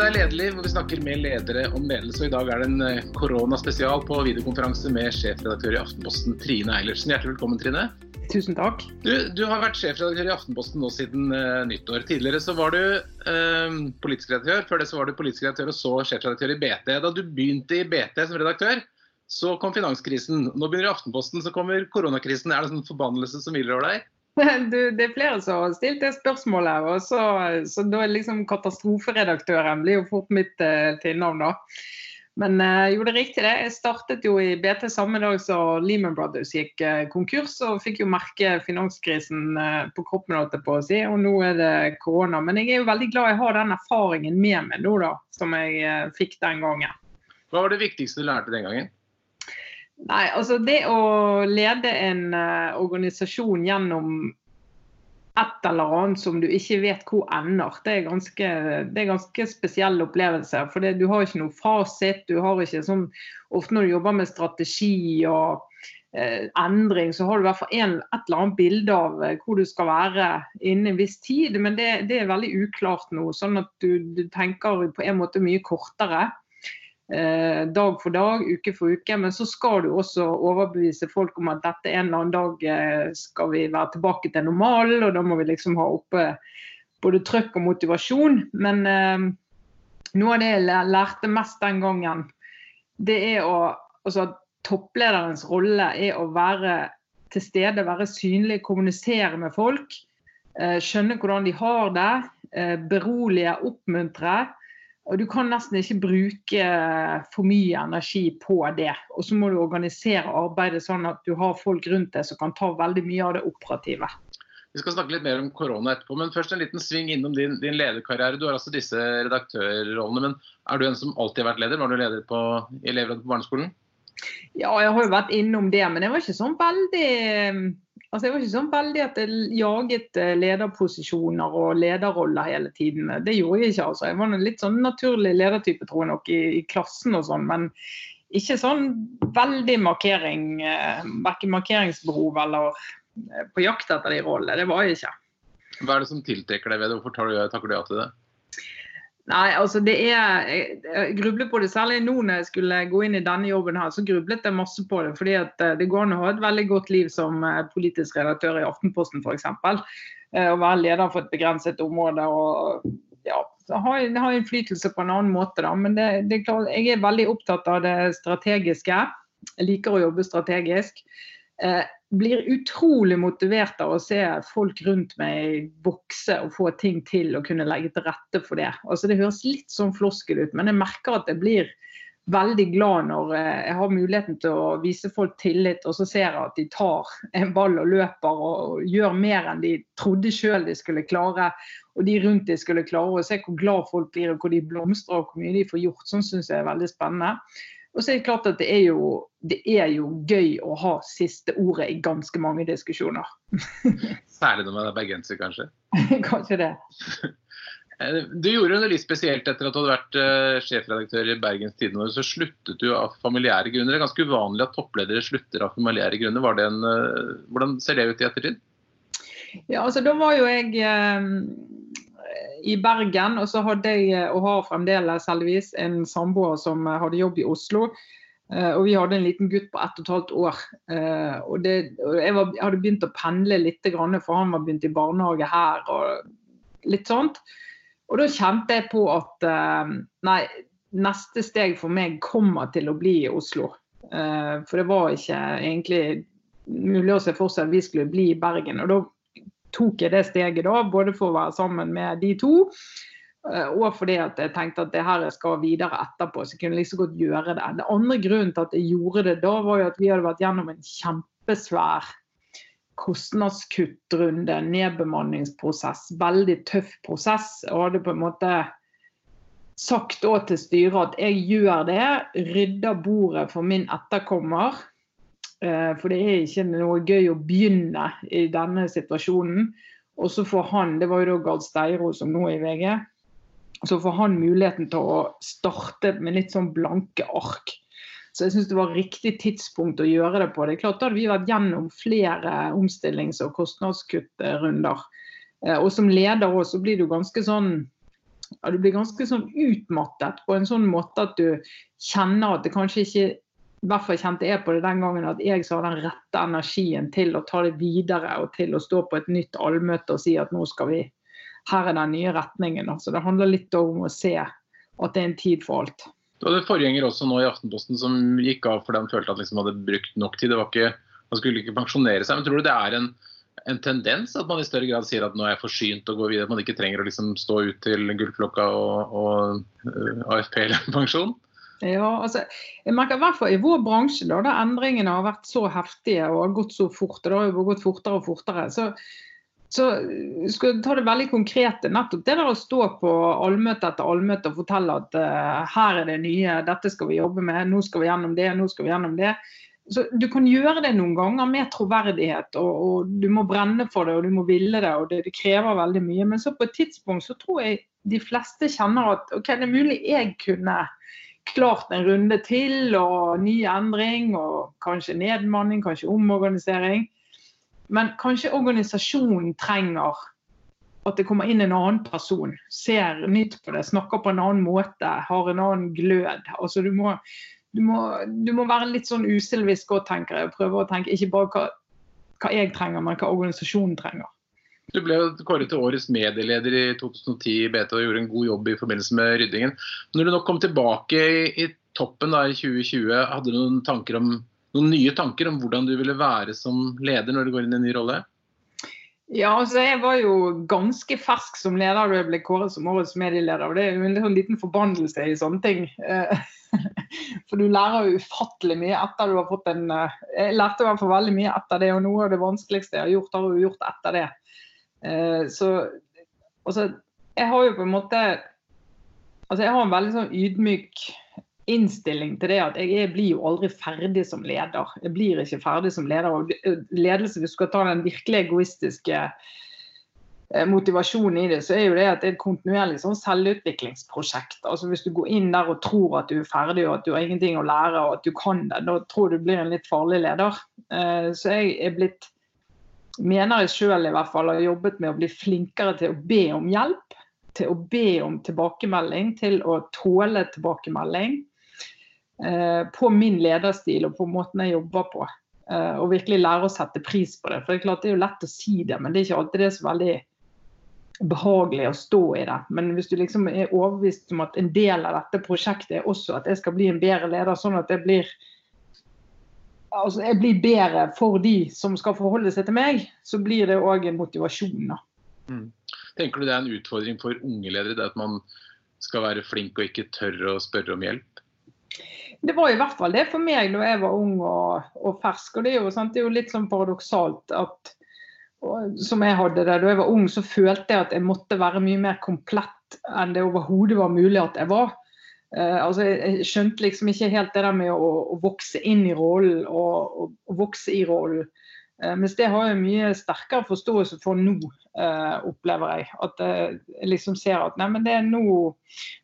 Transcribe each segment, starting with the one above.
Dette er Lederliv, hvor vi snakker med ledere om ledelse. og I dag er det en eh, koronaspesial på videokonferanse med sjefredaktør i Aftenposten, Trine Eilertsen. Hjertelig velkommen, Trine. Tusen takk. Du, du har vært sjefredaktør i Aftenposten nå siden uh, nyttår. Tidligere så var du uh, politisk redaktør. Før det så var du politisk redaktør og så sjefredaktør i BT. Da du begynte i BT som redaktør, så kom finanskrisen. Nå begynner i Aftenposten, så kommer koronakrisen. Er det en sånn forbannelse som hviler over deg? Du, det er flere som har stilt det spørsmålet. og så, så da er liksom Katastroferedaktøren blir jo fort mitt eh, tilnavn, da. Men eh, jeg gjorde er riktig, det. Jeg startet jo i BT samme dag som Lehman Brothers gikk eh, konkurs, og fikk jo merke finanskrisen eh, på kroppen, på å si. Og nå er det korona. Men jeg er jo veldig glad jeg har den erfaringen med meg nå, da, som jeg eh, fikk den gangen. Hva var det viktigste du lærte den gangen? Nei, altså det å lede en uh, organisasjon gjennom et eller annet som du ikke vet hvor ender, det er ganske, det er ganske spesiell opplevelse. For du har ikke noe fasit. du har ikke sånn, Ofte når du jobber med strategi og uh, endring, så har du i hvert fall en, et eller annet bilde av uh, hvor du skal være innen en viss tid. Men det, det er veldig uklart nå. Sånn at du, du tenker på en måte mye kortere. Eh, dag for dag, uke for uke. Men så skal du også overbevise folk om at dette en eller annen dag eh, skal vi være tilbake til normalen, og da må vi liksom ha oppe både trøkk og motivasjon. Men eh, noe av det jeg lærte mest den gangen, det er å altså, Topplederens rolle er å være til stede, være synlig, kommunisere med folk. Eh, skjønne hvordan de har det. Berolige, oppmuntre. Og Du kan nesten ikke bruke for mye energi på det. Og så må du organisere arbeidet sånn at du har folk rundt deg som kan ta veldig mye av det operative. Vi skal snakke litt mer om korona etterpå, men først en liten sving innom din, din lederkarriere. Du har altså disse redaktørrollene, men er du en som alltid har vært leder? Var du leder på, elevrådet på barneskolen? Ja, jeg har jo vært innom det, men jeg var ikke sånn veldig Altså, jeg var ikke sånn veldig at jeg jaget eh, lederposisjoner og lederroller hele tiden. Det gjorde jeg ikke. altså. Jeg var en litt sånn naturlig ledertype, tror jeg nok, i, i klassen og sånn. Men ikke sånn veldig markering, eh, verken markeringsbehov eller eh, på jakt etter de rollene. Det var jeg ikke. Hva er det som tiltrekker deg ved det? Hvorfor tar takker du ja til det? Nei, altså det er Jeg grubler på det særlig nå når jeg skulle gå inn i denne jobben her, så grublet jeg masse på det. fordi at eh, det går an å ha et veldig godt liv som eh, politisk redaktør i Aftenposten f.eks. Eh, å være leder for et begrenset område og ja, ha, ha innflytelse på en annen måte. da, Men det, det er klart, jeg er veldig opptatt av det strategiske. Jeg liker å jobbe strategisk eh, blir utrolig motivert av å se folk rundt meg vokse og få ting til og kunne legge til rette for det. Altså Det høres litt sånn floskel ut, men jeg merker at jeg blir veldig glad når eh, jeg har muligheten til å vise folk tillit, og så ser jeg at de tar en ball og løper og gjør mer enn de trodde sjøl de skulle klare, og de rundt de skulle klare. Og se hvor glad folk blir, og hvor de blomstrer og hvor mye de får gjort. Sånn syns jeg er veldig spennende. Og så er det klart at det er, jo, det er jo gøy å ha siste ordet i ganske mange diskusjoner. Særlig når man er bergenser, kanskje? kanskje det. Eh, du gjorde noe litt spesielt etter at du hadde vært uh, sjefredaktør i Bergens Tidende. Så sluttet du av familiære grunner. Det er ganske uvanlig at toppledere slutter av familiære grunner. En, uh, hvordan ser det ut i ettertid? Ja, altså Da var jo jeg uh, i Bergen. Og så hadde jeg, og har fremdeles heldigvis, en samboer som hadde jobb i Oslo. Uh, og vi hadde en liten gutt på ett og et halvt år. Og, det, og jeg, var, jeg, hadde begynt å pendle litt, for han var begynt i barnehage her og litt sånt. Og da kjente jeg på at nei, neste steg for meg kommer til å bli i Oslo. for det var ikke egentlig mulig å se for seg at vi skulle bli i Bergen. Og da tok jeg det steget, da, både for å være sammen med de to. Eh, og fordi at jeg tenkte at det her skal videre etterpå. Så jeg kunne liksom godt gjøre det. Den andre grunnen til at jeg gjorde det da, var jo at vi hadde vært gjennom en kjempesvær kostnadskuttrunde, nedbemanningsprosess. Veldig tøff prosess. Og hadde på en måte sagt til styret at jeg gjør det, rydder bordet for min etterkommer. Eh, for det er ikke noe gøy å begynne i denne situasjonen. Og så får han, det var jo da Gard Steiro som nå er i VG, så får han muligheten til å starte med litt sånn blanke ark. Så jeg syns det var riktig tidspunkt å gjøre det på. Det er klart Da hadde vi vært gjennom flere omstillings- og kostnadskuttrunder. Eh, og som leder òg, blir du ganske sånn ja, du blir ganske sånn utmattet på en sånn måte at du kjenner at det kanskje ikke i hvert fall kjente jeg på det den gangen at jeg har den rette energien til å ta det videre og til å stå på et nytt allmøte og si at nå skal vi her er den nye retningen. Så det handler litt om å se at det er en tid for alt. Du hadde forgjenger også nå i Aftenposten som gikk av fordi han følte at liksom hadde brukt nok tid. Det var ikke, han skulle ikke pensjonere seg. Men tror du det er en, en, tendens at man i større grad sier at nå er jeg forsynt og går videre? At man ikke trenger å liksom stå ut til gullklokka og, og uh, AFP eller pensjon? Ja, altså, jeg merker i hvert fall i vår bransje, da, da endringene har vært så heftige og har gått så fort, og det har jo gått fortere og fortere, så, så skal jeg ta det veldig konkrete. Nettopp det der å stå på allmøte etter allmøte og fortelle at uh, her er det nye, dette skal vi jobbe med, nå skal vi gjennom det, nå skal vi gjennom det. Så Du kan gjøre det noen ganger med troverdighet, og, og du må brenne for det og du må ville det. og det, det, krever veldig mye. Men så på et tidspunkt så tror jeg de fleste kjenner at ok, det er mulig jeg kunne klart en runde til og ny endring og kanskje nedmanning, kanskje omorganisering. Men kanskje organisasjonen trenger at det kommer inn en annen person. Ser nytt på det, snakker på en annen måte, har en annen glød. Altså du må, du må, du må være litt sånn uselvisk òg, tenker jeg. Prøve å tenke ikke bare hva, hva jeg trenger, men hva organisasjonen trenger. Du ble kåret til årets medieleder i 2010 i BT og gjorde en god jobb i forbindelse med ryddingen. Når du nå kom tilbake i, toppen da, i 2020, hadde du noen, tanker om, noen nye tanker om hvordan du ville være som leder når du går inn i en ny rolle? Ja, altså Jeg var jo ganske fersk som leder da jeg ble kåret som årets medieleder. og Det er jo en sånn liten forbannelse i sånne ting. Eh, for du lærer jo ufattelig mye etter du har fått en eh, Jeg lærte i hvert fall veldig mye etter det, og noe av det vanskeligste jeg har gjort, har jeg gjort etter det. Eh, så altså, jeg har jo på en måte Altså, jeg har en veldig sånn ydmyk innstilling til det at jeg, jeg, blir jo aldri ferdig som leder. Jeg blir ikke ferdig som leder. og Ledelse, hvis du skal ta den virkelig egoistiske eh, motivasjonen i det, så er jo det at det er et kontinuerlig sånn selvutviklingsprosjekt. Altså Hvis du går inn der og tror at du er ferdig og at du har ingenting å lære og at du kan det, da tror du blir en litt farlig leder. Eh, så jeg er blitt mener jeg sjøl i hvert fall har jobbet med å bli flinkere til å be om hjelp. Til å be om tilbakemelding, til å tåle tilbakemelding. Eh, på min lederstil og på måten jeg jobber på. Eh, og virkelig lære å sette pris på det. For Det er klart det er jo lett å si det, men det er ikke alltid det er så veldig behagelig å stå i det. Men hvis du liksom er overbevist om at en del av dette prosjektet er også at jeg skal bli en bedre leder, sånn at jeg blir altså, jeg blir bedre for de som skal forholde seg til meg, så blir det òg en motivasjon. Mm. Tenker du det er en utfordring for unge ledere, det at man skal være flink og ikke tørre å spørre om hjelp? Det var i hvert fall det for meg da jeg var ung og, og fersk. og det er, jo, sant, det er jo litt sånn paradoksalt at og, som jeg hadde det da jeg var ung, så følte jeg at jeg måtte være mye mer komplett enn det overhodet var mulig at jeg var. Uh, altså, jeg skjønte liksom ikke helt det der med å, å vokse inn i rollen og, og, vokse i rollen. Uh, mens det har jeg mye sterkere forståelse for nå, uh, opplever jeg. At jeg liksom ser at nei, men det er nå,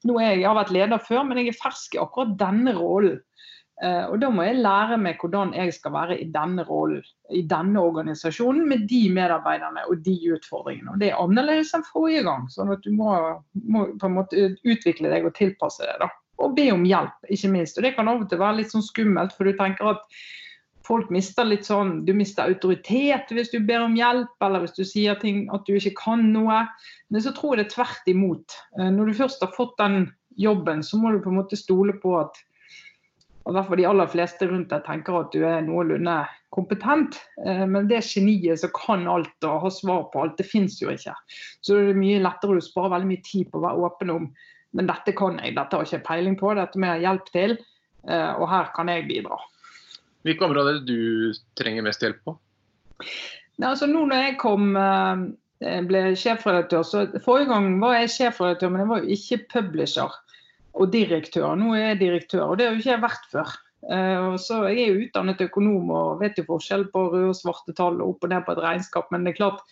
nå er jeg, jeg har vært leder før, men jeg er fersk i akkurat denne rollen. Og da må jeg lære meg hvordan jeg skal være i denne rollen, i denne organisasjonen, med de medarbeiderne og de utfordringene. Og Det er annerledes enn forrige gang. sånn at du må, må på en måte utvikle deg og tilpasse deg. da og be om hjelp, ikke minst. Og Det kan av og til være litt sånn skummelt, for du tenker at folk mister litt sånn Du mister autoritet hvis du ber om hjelp, eller hvis du sier ting at du ikke kan noe. Men så tror jeg det er tvert imot. Eh, når du først har fått den jobben, så må du på en måte stole på at hvert fall de aller fleste rundt deg tenker at du er noenlunde kompetent. Eh, men det geniet som kan alt og har svar på alt, det fins jo ikke. Så det er mye lettere å spare veldig mye tid på å være åpen om men dette kan jeg, dette har jeg ikke peiling på, dette må jeg ha hjelp til. Eh, og her kan jeg bidra. Hvilke områder du trenger mest hjelp på? Nei, altså nå når jeg kom eh, ble sjefredaktør, så Forrige gang var jeg sjefredaktør, men jeg var jo ikke publisher og direktør. Nå er jeg direktør, og det har jo ikke jeg vært før. Uh, så Jeg er jo utdannet økonom og vet jo forskjell på røde og svarte tall og opp og ned på et regnskap. Men det er klart,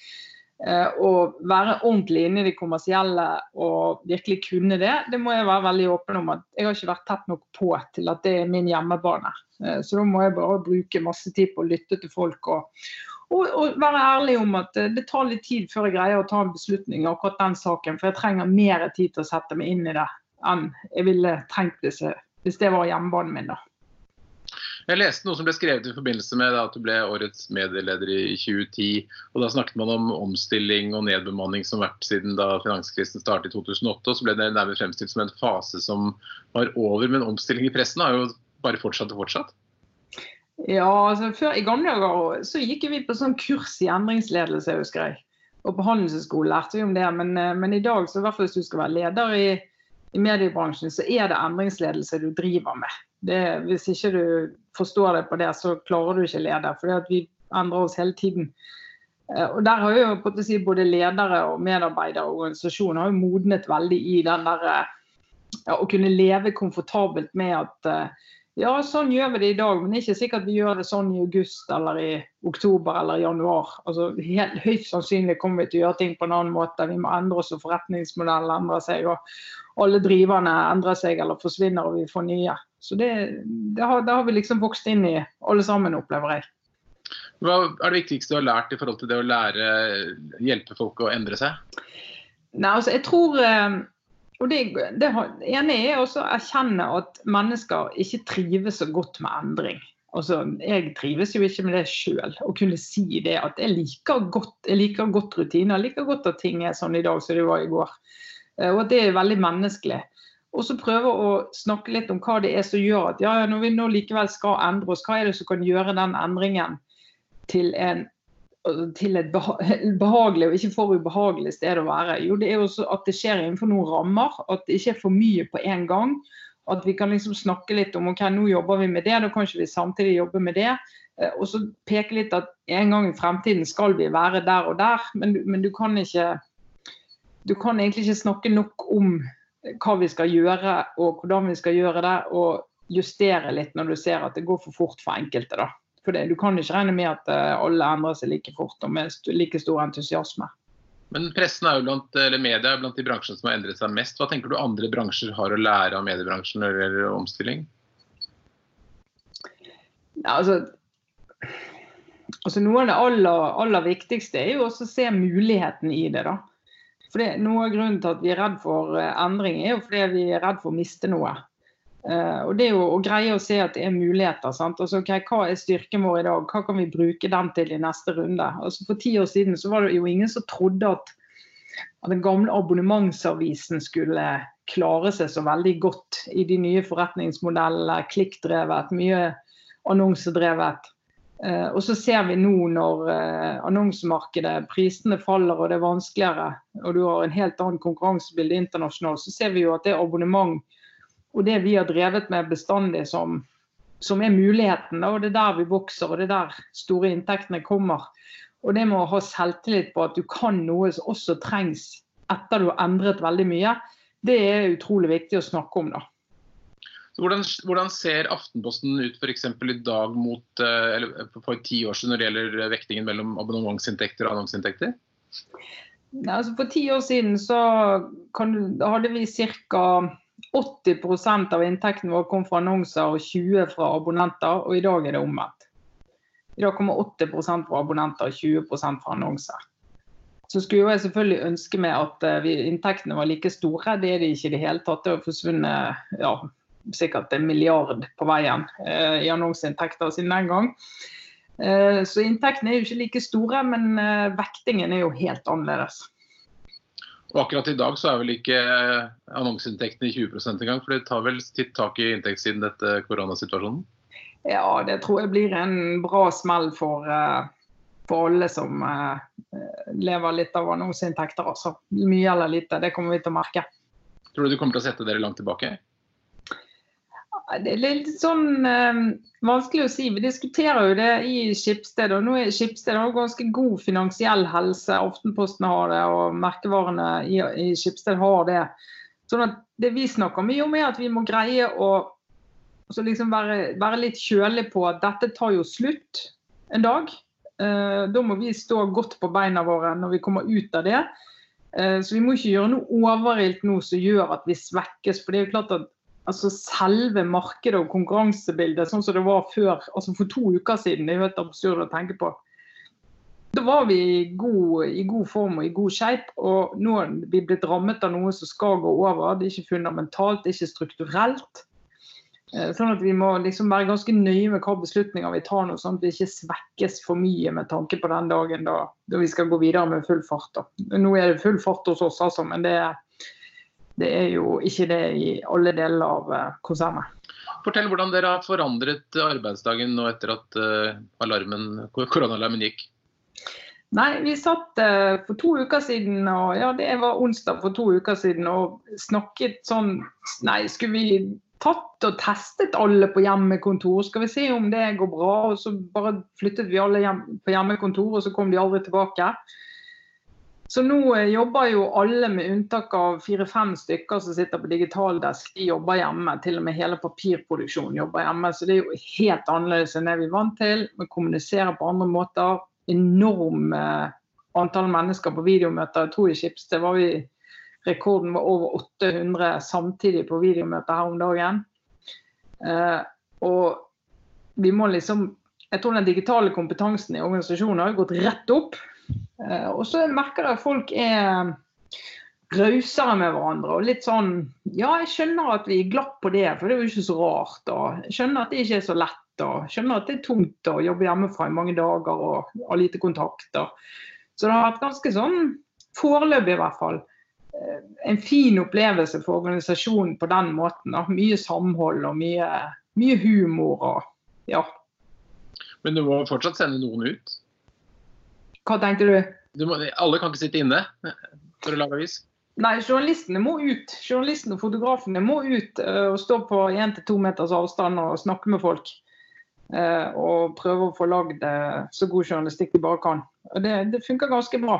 Eh, å være ordentlig inne i det kommersielle og virkelig kunne det, det må jeg være veldig åpen om. at Jeg har ikke vært tett nok på til at det er min hjemmebane. Eh, så da må jeg bare bruke masse tid på å lytte til folk og, Og, og, være ærlig om at eh, det tar litt tid før jeg greier å ta en beslutning i akkurat den saken. For jeg trenger mer tid til å sette meg inn i det enn jeg ville trengt hvis, hvis det var hjemmebanen min. da. Jeg leste noe som ble skrevet i forbindelse med at du ble årets medieleder i 2010. og Da snakket man om omstilling og nedbemanning som vært siden da finanskrisen startet i 2008. og Så ble det nærmest fremstilt som en fase som var over. Men omstilling i pressen har jo bare fortsatt og fortsatt. Ja, altså før I gamle dager så gikk vi på sånn kurs i endringsledelse, husker jeg. Og på Handelshøyskolen lærte vi om det. Men, eh, men, i dag, så i hvert fall hvis du skal være leder i, i mediebransjen, så er det endringsledelse du driver med. Det, hvis ikke du forstår det på det, så klarer du ikke lede. For vi endrer oss hele tiden. Eh, og der har jo si, Både ledere og medarbeidere og organisasjoner har jo modnet veldig i den der eh, ja, å kunne leve komfortabelt med at ja, sånn gjør vi det i dag, men det er ikke sikkert vi gjør det sånn i august eller i oktober eller januar. Altså, helt, høyst sannsynlig kommer vi til å gjøre ting på en annen måte. Vi må endre oss, og forretningsmodellen endrer seg. og Alle driverne endrer seg eller forsvinner, og vi får nye. Så det, det, har, det har, vi liksom vokst inn i, alle sammen, opplever jeg. Hva er det viktigste du har lært i forhold til det å lære, hjelpe folk å endre seg? Nei, altså jeg tror eh, og det, det ene er også å erkjenne at mennesker ikke trives så godt med endring. Altså, jeg trives jo ikke med det sjøl. Å kunne si det at jeg liker godt, jeg liker godt rutiner. Jeg liker godt at ting er sånn i dag som det var i går. Eh, og at det er veldig menneskelig. Og så prøve å snakke litt om hva det er som gjør at ja, når vi nå likevel skal endre oss, hva er det som kan gjøre den endringen til en til et behagelig og ikke for ubehagelig sted å være? Jo, det er jo at det skjer innenfor noen rammer. At det ikke er for mye på en gang. At vi kan liksom snakke litt om ok, nå jobber vi med det, da kan ikke vi samtidig jobbe med det. Eh, og så peke litt at en gang i fremtiden skal vi være der og der, men, men du kan ikke Du kan egentlig ikke snakke nok om hva vi skal gjøre og hvordan vi skal gjøre det, og justere litt når du ser at det går for fort for enkelte. da. For det, Du kan ikke regne med at eh, alle endrer seg like fort og med like stor entusiasme. Men pressen er jo blant, eller media er blant de bransjene som har endret seg mest. Hva tenker du andre bransjer har å lære av mediebransjen når det gjelder omstilling? Ja, altså, altså Noe av det aller, aller, viktigste er jo også å se muligheten i det. da. For det, Noe av grunnen til at vi er redd for eh, endring, er jo fordi vi er redd for å miste noe. Uh, og Det er jo å greie å se at det er muligheter. sant? Altså, okay, Hva er styrken vår i dag? Hva kan vi bruke den til i neste runde? Altså For ti år siden så var det jo ingen som trodde at, at den gamle abonnementsavisen skulle klare seg så veldig godt i de nye forretningsmodellene. Klikkdrevet, mye annonsedrevet. Uh, og så ser vi nå når uh, annonsemarkedet, prisene faller og det er vanskeligere, og du har en helt annen konkurransebilde internasjonalt, så ser vi jo at det abonnement og det vi har drevet med bestandig som, som er muligheten. Og det er der vi vokser, og det er der store inntektene kommer. Og det med å ha selvtillit på at du kan noe som også trengs etter du har endret veldig mye, det er utrolig viktig å snakke om. da. Hvordan, hvordan, ser Aftenposten ut for i dag mot, eh, eller for ti år siden når det gjelder vektingen mellom abonnementsinntekter og annonseinntekter? Altså for ti år siden kan, hadde vi ca. 80% av inntekten vår kom fra annonser og 20 fra abonnenter, og i dag er det omvendt. I dag kommer 80% fra abonnenter og 20% fra annonser. Så skulle jeg selvfølgelig ønske meg at eh, inntektene var like store. Det er de ikke i det hele tatt. Det har forsvunnet ja, sikkert en milliard på veien eh, i annonseinntekter siden den gang. Eh, så inntektene er jo ikke like store, men eh, vektingen er jo helt annerledes. Og akkurat i dag så er vel ikke annonseinntektene i 20 engang, for det tar vel titt tak i inntektssiden etter koronasituasjonen? Ja, det tror jeg blir en bra smell for, for alle som lever litt av annonseinntekter. Altså. Mye eller lite, det kommer vi til å merke. Tror du du kommer til å sette dere langt tilbake? Det er litt sånn øh, vanskelig å si. Vi diskuterer jo det i Skipsted. og nå er Skipsted har ganske god finansiell helse. Aftenposten har det, og merkevarene i, i Skipsted har det. Sånn at Det vi snakker mye om, er at vi må greie å liksom være, være, litt kjølige på at dette tar jo slutt en dag. Uh, da må vi stå godt på beina våre når vi kommer ut av det. Uh, så vi må ikke gjøre noe overilt nå som gjør at vi svekkes. for det er jo klart at altså selve markedet og konkurransebildet sånn som det var før, altså for to uker siden. Det er jo helt absurd å tenke på. da var vi i god, i god form og i god shape. Og nå er vi blitt rammet av noe som skal gå over. Det er ikke fundamentalt, det er ikke strukturelt. Eh, sånn at Vi må liksom være ganske nøye med hva beslutninger vi tar nå, sånn at vi ikke svekkes for mye med tanke på den dagen da, da vi skal gå videre med full fart. Da. Nå er det full fart hos oss, altså, men det, det er jo ikke det i alle deler av eh, konsernet. Fortell hvordan dere har forandret arbeidsdagen nå etter at uh, alarmen, koronaalarmen gikk. Nei, vi satt uh, for to uker siden, og ja, det var onsdag for to uker siden, og snakket sånn Nei, skulle vi tatt og testet alle på hjemmekontor? Skal vi se om det går bra? Og så bare flyttet vi alle hjem, på hjemmekontor, og så kom de aldri tilbake. Så nå uh, jobber jo alle, med unntak av fire-fem stykker som sitter på digitaldesk, de jobber hjemme. Til og med hele papirproduksjonen jobber hjemme. Så det er jo helt annerledes enn det vi er vant til. Vi kommuniserer på andre måter enorm eh, antall mennesker på videomøter. Jeg tror i Schibsted var vi rekorden var over 800 samtidig på videomøter her om dagen. Eh, og vi må liksom Jeg tror den digitale kompetansen i organisasjonen har gått rett opp. Eh, og så merker jeg at folk er rausere med hverandre. og litt sånn, Ja, jeg skjønner at vi er glatt på det, for det er jo ikke så rart. og skjønner at det ikke er så lett og skjønner at det er tungt å jobbe hjemmefra i mange dager og ha lite kontakter. Så det har vært ganske sånn, foreløpig i hvert fall, eh, en fin opplevelse for organisasjonen på den måten. Da. Mye samhold og mye, mye humor og ja. Men du må fortsatt sende noen ut? Hva tenkte du? du må, alle kan ikke sitte inne for å lage avis? Nei, journalistene må ut. Journalistene og fotografene må ut uh, og stå på 1-2 meters avstand og snakke med folk. Uh, og prøve å få lagd uh, så god journalistikk de bare kan. Og det, det funker ganske bra.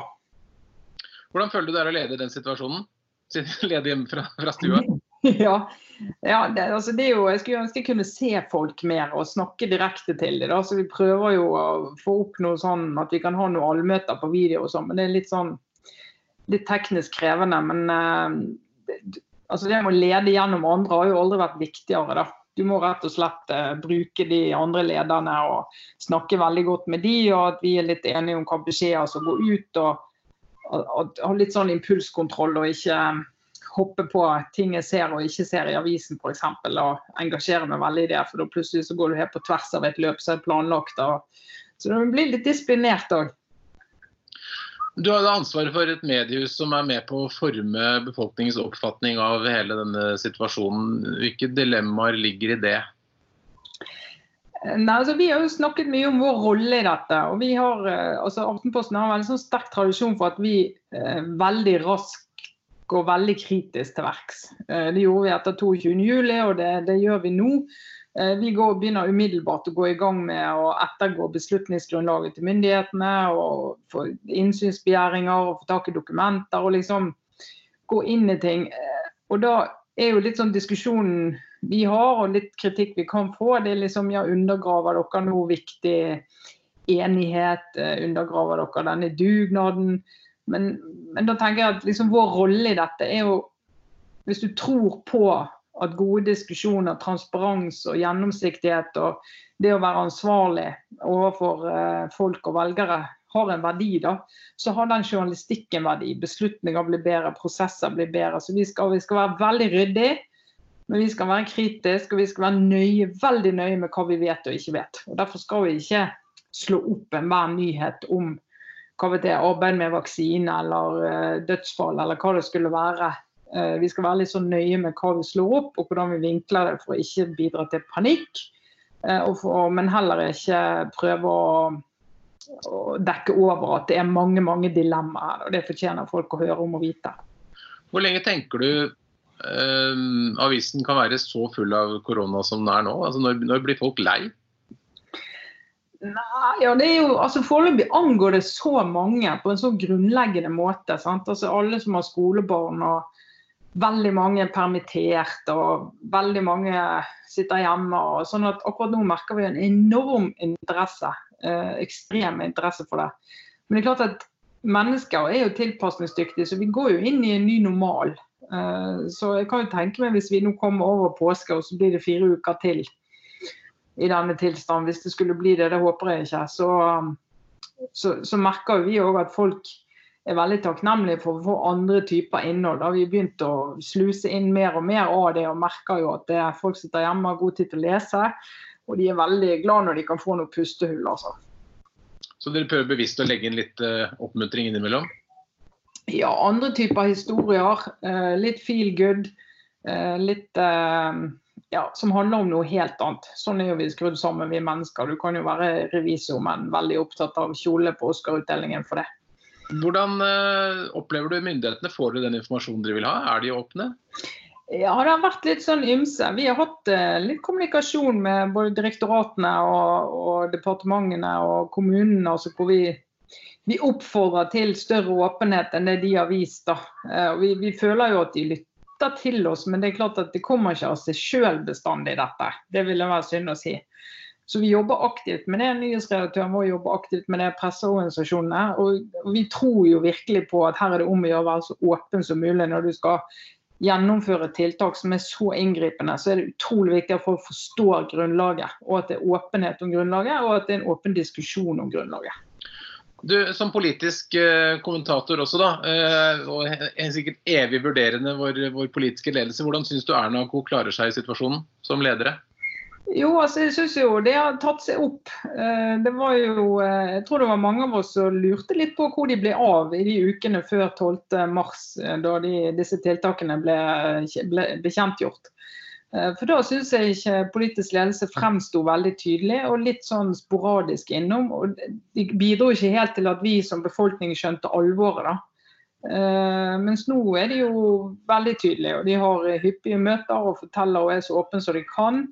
Hvordan føler du det er å lede den situasjonen? Lede hjemme fra, fra stua? ja, ja det, altså det er jo, jeg skulle ønske jeg kunne se folk mer og snakke direkte til dem. Så vi prøver jo å få opp noe sånn at vi kan ha noen allmøter på video og sånn. Men det er litt sånn litt teknisk krevende. Men uh, altså det å lede gjennom andre har jo aldri vært viktigere. da. Du må rett og slett uh, bruke de andre lederne og snakke veldig godt med de, og at vi er litt enige om hva beskjeder som går ut. og, og, og Ha litt sånn impulskontroll og ikke hoppe på ting jeg ser og ikke ser i avisen f.eks. Og engasjere meg veldig i det, for da plutselig så går du helt på tvers av et løp som er planlagt. Og, så du blir litt disiplinert òg. Du har ansvaret for et mediehus som er med på å forme befolkningens oppfatning av hele denne situasjonen. Hvilke dilemmaer ligger i det? Nei, altså, vi har jo snakket mye om vår rolle i dette. og vi har, eh, altså Aftenposten har en veldig sånn sterk tradisjon for at vi eh, veldig raskt går veldig kritisk til verks. Eh, det gjorde vi etter 22.07, og det, det gjør vi nå. Eh, vi går, begynner umiddelbart å gå i gang med å ettergå beslutningsgrunnlaget til myndighetene. og Få innsynsbegjæringer og få tak i dokumenter og liksom gå inn i ting. Eh, og da er jo litt sånn diskusjonen vi har og litt kritikk vi kan få, det er liksom ja, undergraver dere noe viktig enighet? Undergraver dere denne dugnaden? Men, men da tenker jeg at liksom vår rolle i dette er jo Hvis du tror på at gode diskusjoner, transparens og gjennomsiktighet og det å være ansvarlig overfor eh, folk og velgere har en verdi, da, så har den journalistikken verdi. Beslutninger blir bedre, prosesser blir bedre. Så vi skal, vi skal være veldig ryddige, men vi skal være kritiske og vi skal være nøye, veldig nøye med hva vi vet og ikke vet. Og Derfor skal vi ikke slå opp enhver nyhet om hva til arbeid med vaksine eller uh, dødsfall eller hva det skulle være Eh, vi skal være litt så nøye med hva vi slår opp og hvordan vi vinkler det for å ikke bidra til panikk. Eh, for, men heller ikke prøve å, å, dekke over at det er mange mange dilemmaer og Det fortjener folk å høre om og vite. Hvor lenge tenker du eh, avisen kan være så full av korona som den er nå? Altså, når, når blir folk lei? Nei, ja, det er jo, altså Foreløpig angår det så mange på en så grunnleggende måte. Sant? Altså Alle som har skolebarn og veldig mange er permittert, og veldig mange sitter hjemme. og sånn at Akkurat nå merker vi en enorm interesse, eh, ekstrem interesse for det. Men det er klart at mennesker er jo tilpasningsdyktige, så vi går jo inn i en ny normal. Eh, så jeg kan jo tenke meg hvis vi nå kommer over påske, og så blir det fire uker til i denne tilstanden, hvis det skulle bli det, det håper jeg ikke, så, så, så merker vi òg at folk er veldig takknemlige for å få andre typer innhold. Da har vi begynt å sluse inn mer og mer av det, og merker jo at det er folk sitter hjemme har god tid til å lese. Og de er veldig glad når de kan få noe pustehull. altså. Så dere prøver bevisst å legge inn litt uh, oppmuntring innimellom? Ja, andre typer historier. Uh, litt feel good. Uh, litt ja, som handler om noe helt annet. Sånn er jo vi skrudd sammen, vi mennesker. Du kan jo være revisor, men veldig opptatt av kjole på Oscar-utdelingen for det. Hvordan opplever du myndighetene? Får du den informasjonen dere vil ha? Er de åpne? Ja, det har vært litt sånn ymse. Vi har hatt eh, litt kommunikasjon med både direktoratene og, og departementene og kommunene. Altså hvor vi, vi, oppfordrer til større åpenhet enn det de har vist. Eh, vi, vi, føler jo at de lytter til oss, men det er klart at det kommer ikke av seg sjøl bestandig, dette. Det ville være synd å si. Så vi jobber aktivt med det. Nyhetsredaktøren vår jobber aktivt med det, presseorganisasjonene. Og vi tror jo virkelig på at her er det om å gjøre å være så åpen som mulig når du skal gjennomføre tiltak som er så inngripende, så er det utrolig viktig at folk forstår grunnlaget. Og at det er åpenhet om grunnlaget, og at det er en åpen diskusjon om grunnlaget. Du, Som politisk eh, kommentator også, da, eh, og sikkert evig vurderende vår, vår politiske ledelse, hvordan syns du Erna og co. klarer seg i situasjonen som ledere? Jo, altså jeg synes jo det har tatt seg opp. Eh, det var jo, Jeg tror det var mange av oss som lurte litt på hvor de ble av i de ukene før 12.3, eh, da de, disse tiltakene ble, ble bekjentgjort. For da syns jeg ikke politisk ledelse fremsto veldig tydelig, og litt sånn sporadisk innom. og De bidro ikke helt til at vi som befolkning skjønte alvoret. da. Mens nå er de jo veldig tydelige, og de har hyppige møter og forteller og er så åpne som de kan.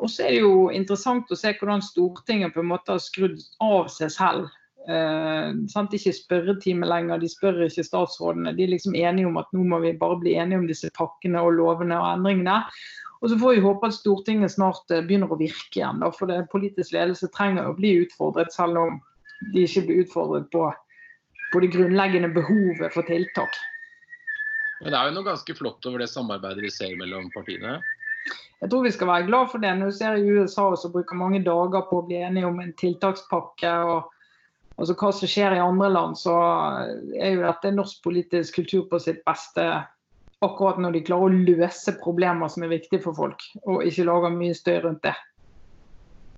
Og så er det jo interessant å se hvordan Stortinget på en måte har skrudd av seg selv. Eh, sant? Ikke spørretime lenger, de spør ikke statsrådene. De er liksom enige om at nå må vi bare bli enige om disse pakkene og lovene og endringene. Og så får vi håpe at Stortinget snart eh, begynner å virke igjen. Da, for det politisk ledelse trenger å bli utfordret, selv om de ikke blir utfordret på, på det grunnleggende behovet for tiltak. Men det er jo noe ganske flott over det samarbeidet vi ser mellom partiene? Jeg tror vi skal være glad for det. Når du ser i USA så bruker mange dager på å bli enige om en tiltakspakke. og altså Hva som skjer i andre land, så er jo dette norsk politisk kultur på sitt beste. Akkurat når de klarer å løse problemer som er viktige for folk, og ikke lager mye støy rundt det.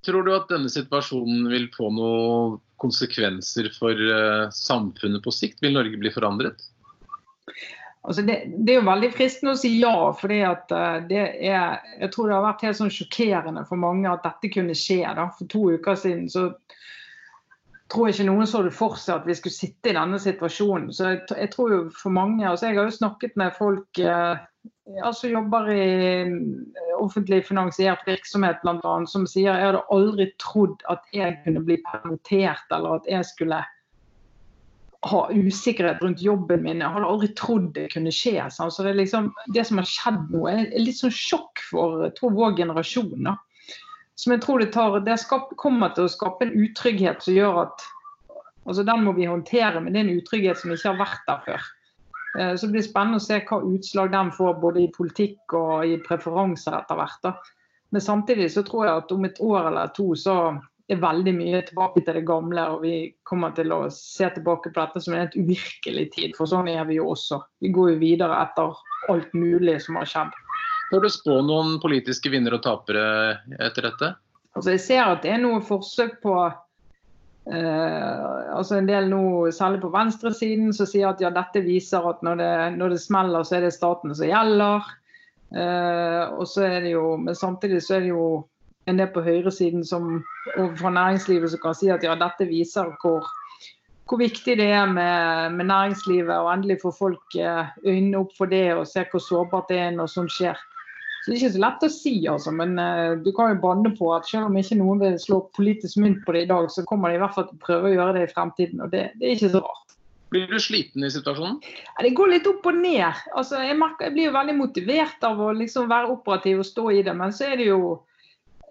Tror du at denne situasjonen vil få noen konsekvenser for uh, samfunnet på sikt? Vil Norge bli forandret? Altså det, det, er jo veldig fristende å si ja, for det er Jeg tror det har vært helt sånn sjokkerende for mange at dette kunne skje. Da. For to uker siden så tror ikke noen så det for seg at vi skulle sitte i denne situasjonen. Så jeg, jeg tror jo for mange altså Jeg har jo snakket med folk eh, ja, som jobber i eh, offentlig finansiert virksomhet bl.a. som sier jeg hadde aldri trodd at jeg kunne bli permittert eller at jeg skulle ha usikkerhet rundt jobben min. Jeg hadde aldri trodd det kunne skje. Så det, liksom, det, som har skjedd nå, er litt sånn sjokk for tror, vår generasjon. Da. Som jeg tror det, tar, det skap, kommer til å skape en utrygghet som gjør at altså Den må vi håndtere, men det er en utrygghet som ikke har vært der før. Eh, så det blir spennende å se hva utslag den får både i politikk og i preferanser etter hvert. Da. Men samtidig så tror jeg at om et år eller to så er veldig mye tilbake til det gamle. Og vi kommer til å se tilbake på dette som en helt uvirkelig tid. For sånn er vi jo også. Vi går jo videre etter alt mulig som har skjedd. Får du spå noen politiske vinnere og tapere etter dette? Altså jeg ser at det er noen forsøk på eh, altså En del nå, særlig på venstresiden, som sier at ja, dette viser at når det, når det smeller, så er det staten som gjelder. Eh, og så er det jo, Men samtidig så er det jo en del på høyresiden som, fra næringslivet som kan si at ja, dette viser hvor, hvor viktig det er med, med, næringslivet, og endelig få folk eh, øynene opp for det og se hvor sårbart det er når sånt skjer. Så Det er ikke så lett å si, altså, men uh, du kan jo banne på at selv om ikke noen vil slå politisk mynt på det i dag, så kommer de i hvert fall til å prøve å gjøre det i fremtiden. og Det, det er ikke så rart. Blir du sliten i situasjonen? Ja, det går litt opp og ned. Altså, jeg, merker, jeg, blir jo veldig motivert av å liksom være operativ og stå i det, men så er det jo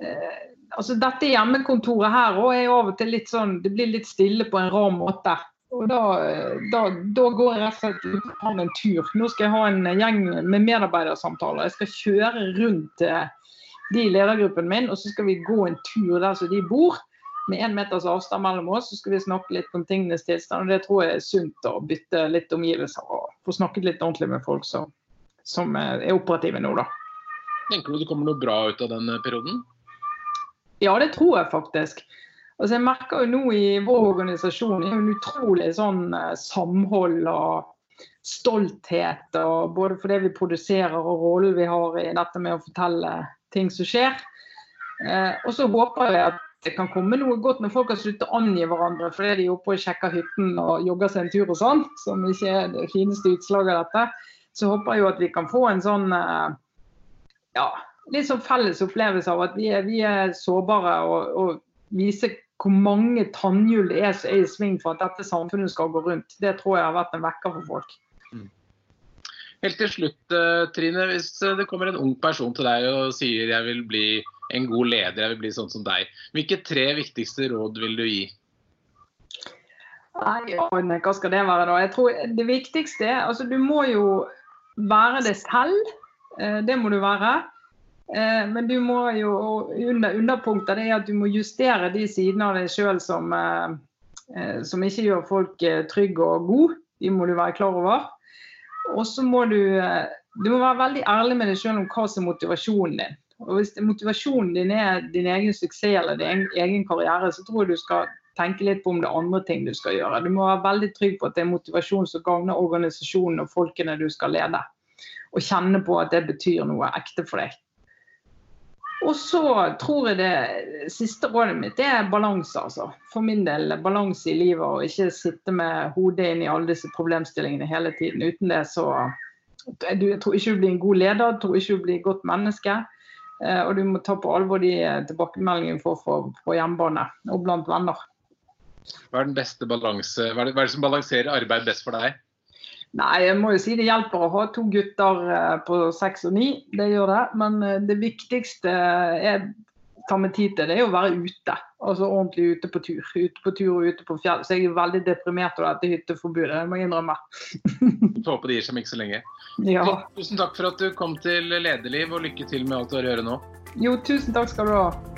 eh, altså Dette hjemmekontoret her også er av og til litt sånn Det blir litt stille på en rar måte. Og da, da, da, går jeg rett og slett ut og tar en tur. Nå skal jeg ha en gjeng med medarbeidersamtaler. Jeg skal kjøre rundt de i ledergruppen min, og så skal vi gå en tur der som de bor. med én meters avstand mellom oss, så skal vi snakke litt om tingenes tilstand. og Det tror jeg er sunt å bytte litt omgivelser og få snakket litt ordentlig med folk som, som er operative nå, da. Tenker du det kommer noe bra ut av den perioden? Ja, det tror jeg faktisk. Altså jeg merker jo nå i vår organisasjon er en utrolig sånn eh, samhold og stolthet. Og både for det vi produserer og rollen vi har i dette med å fortelle ting som skjer. Eh, og så håper jeg at det kan komme noe godt når folk har sluttet å angi hverandre fordi de er oppe og sjekker hytten og jogger seg en tur og sånn, som ikke er det fineste utslaget av dette. Så håper jeg jo at vi kan få en sånn eh, ja, litt sånn felles opplevelse av at vi er, vi er sårbare og, og vise hvor mange tannhjul det er som er i sving for at dette samfunnet skal gå rundt. Det tror jeg har vært en vekker for folk. Mm. Helt til slutt, eh, Trine. Hvis eh, det kommer en ung person til deg og sier jeg vil bli en god leder, jeg vil bli sånn som deg. Hvilke tre viktigste råd vil du gi? Nei, hva skal det være da? Jeg tror Det viktigste er altså Du må jo være det selv. Eh, det må du være. Eh, men du må jo under, underpunktet er at du må justere de sidene av deg sjøl som, eh, eh, som, ikke gjør folk trygge og gode. De må du være klar over. Og så må du, du må være veldig ærlig med deg sjøl om hva som er motivasjonen din. Og Hvis motivasjonen din er din egen suksess eller din egen karriere, så tror jeg du skal tenke litt på om det er andre ting du skal gjøre. Du må være veldig trygg på at det er motivasjon som gagner organisasjonen og folkene du skal lede. Og kjenne på at det betyr noe ekte for deg. Og så tror jeg det siste rådet mitt er balanse, altså. For min del balanse i livet og ikke sitte med hodet inn i alle disse problemstillingene hele tiden. Uten det så Jeg tror ikke du blir en god leder, jeg tror ikke du blir et godt menneske. Eh, og du må ta på alvor de tilbakemeldingene du får på hjemmebane og blant venner. Hva er den beste balanse, det, hva er det som balanserer arbeid best for deg? Nei, jeg må jo si det hjelper å ha to gutter eh, på seks og ni. Det gjør det. Men eh, det viktigste jeg tar meg tid til, det er å være ute. Altså ordentlig ute på tur. Ute på tur og ute på fjell. Så jeg er veldig deprimert over dette hytteforbudet, det må jeg innrømme. Får håpe det gir seg om ikke så lenge. Ja. Tusen takk for at du kom til Lederliv, og lykke til med alt du har å gjøre nå. Jo, tusen takk skal du ha.